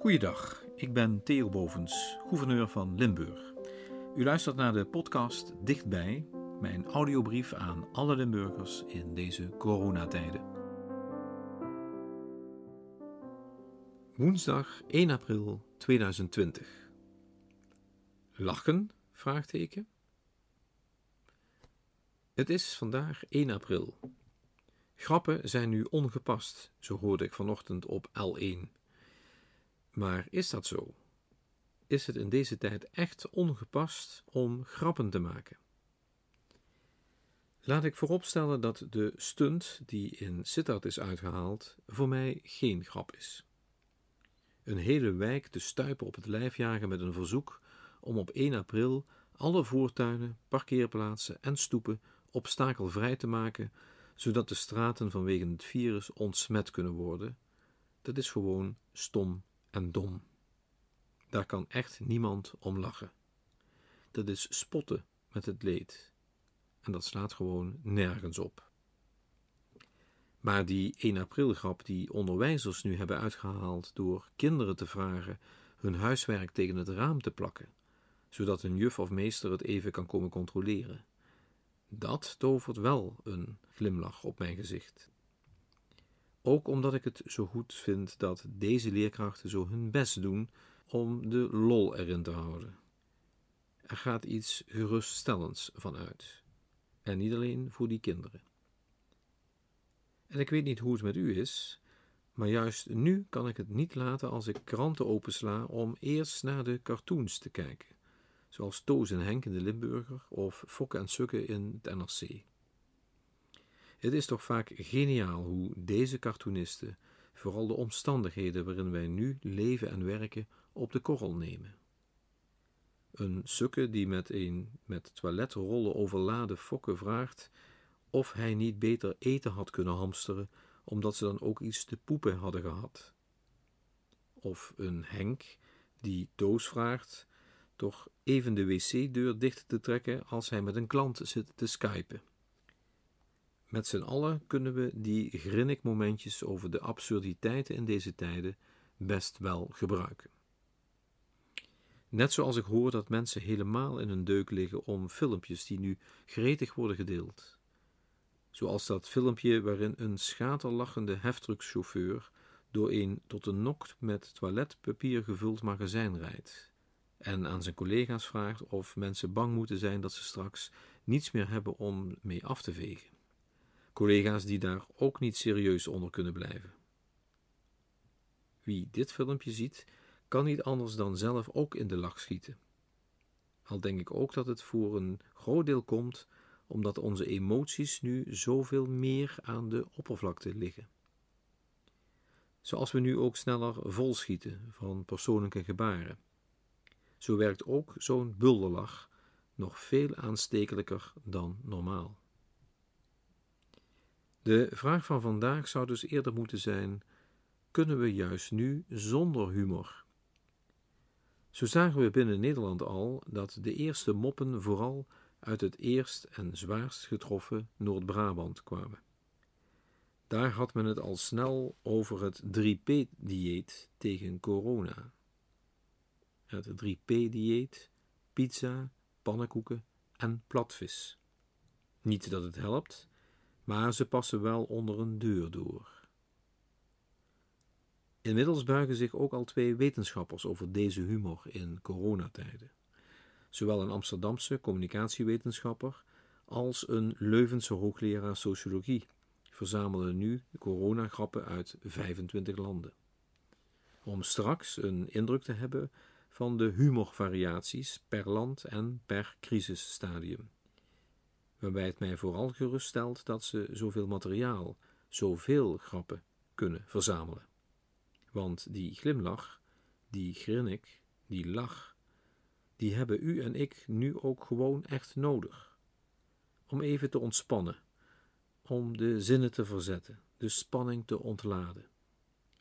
Goeiedag, ik ben Theo Bovens, gouverneur van Limburg. U luistert naar de podcast Dichtbij, mijn audiobrief aan alle Limburgers in deze coronatijden. Woensdag 1 april 2020. Lachen? Vraagteken. Het is vandaag 1 april. Grappen zijn nu ongepast, zo hoorde ik vanochtend op L1. Maar is dat zo? Is het in deze tijd echt ongepast om grappen te maken? Laat ik vooropstellen dat de stunt die in Sittard is uitgehaald voor mij geen grap is. Een hele wijk te stuipen op het lijf jagen met een verzoek om op 1 april alle voortuinen, parkeerplaatsen en stoepen obstakelvrij te maken, zodat de straten vanwege het virus ontsmet kunnen worden, dat is gewoon stom en dom. Daar kan echt niemand om lachen. Dat is spotten met het leed. En dat slaat gewoon nergens op. Maar die 1 april grap die onderwijzers nu hebben uitgehaald door kinderen te vragen hun huiswerk tegen het raam te plakken, zodat een juf of meester het even kan komen controleren. Dat tovert wel een glimlach op mijn gezicht. Ook omdat ik het zo goed vind dat deze leerkrachten zo hun best doen om de lol erin te houden. Er gaat iets geruststellends van uit. En niet alleen voor die kinderen. En ik weet niet hoe het met u is, maar juist nu kan ik het niet laten als ik kranten opensla om eerst naar de cartoons te kijken, zoals Toos en Henk in de Limburger of Fokke en Sukke in het NRC. Het is toch vaak geniaal hoe deze cartoonisten vooral de omstandigheden waarin wij nu leven en werken op de korrel nemen. Een sukke die met een met toiletrollen overladen fokke vraagt of hij niet beter eten had kunnen hamsteren, omdat ze dan ook iets te poepen hadden gehad. Of een Henk die Toos vraagt toch even de wc-deur dicht te trekken als hij met een klant zit te skypen. Met z'n allen kunnen we die grinnikmomentjes over de absurditeiten in deze tijden best wel gebruiken. Net zoals ik hoor dat mensen helemaal in een deuk liggen om filmpjes die nu gretig worden gedeeld. Zoals dat filmpje waarin een schaterlachende heftruckchauffeur door een tot een nokt met toiletpapier gevuld magazijn rijdt en aan zijn collega's vraagt of mensen bang moeten zijn dat ze straks niets meer hebben om mee af te vegen collega's die daar ook niet serieus onder kunnen blijven. Wie dit filmpje ziet, kan niet anders dan zelf ook in de lach schieten. Al denk ik ook dat het voor een groot deel komt omdat onze emoties nu zoveel meer aan de oppervlakte liggen. Zoals we nu ook sneller volschieten van persoonlijke gebaren. Zo werkt ook zo'n bulderlach nog veel aanstekelijker dan normaal. De vraag van vandaag zou dus eerder moeten zijn: kunnen we juist nu zonder humor? Zo zagen we binnen Nederland al dat de eerste moppen vooral uit het eerst en zwaarst getroffen Noord-Brabant kwamen. Daar had men het al snel over het 3P-dieet tegen corona. Het 3P-dieet: pizza, pannenkoeken en platvis. Niet dat het helpt, maar ze passen wel onder een deur door. Inmiddels buigen zich ook al twee wetenschappers over deze humor in coronatijden. Zowel een Amsterdamse communicatiewetenschapper als een Leuvense hoogleraar sociologie verzamelen nu coronagrappen uit 25 landen. Om straks een indruk te hebben van de humorvariaties per land en per crisisstadium waarbij het mij vooral geruststelt dat ze zoveel materiaal, zoveel grappen kunnen verzamelen. Want die glimlach, die grinnik, die lach, die hebben u en ik nu ook gewoon echt nodig. Om even te ontspannen, om de zinnen te verzetten, de spanning te ontladen.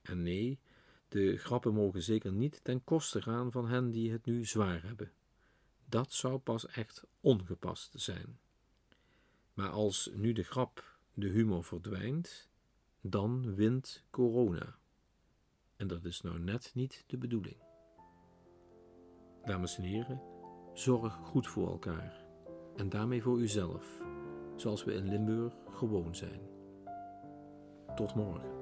En nee, de grappen mogen zeker niet ten koste gaan van hen die het nu zwaar hebben. Dat zou pas echt ongepast zijn. Maar als nu de grap, de humor verdwijnt, dan wint corona. En dat is nou net niet de bedoeling. Dames en heren, zorg goed voor elkaar en daarmee voor uzelf, zoals we in Limburg gewoon zijn. Tot morgen.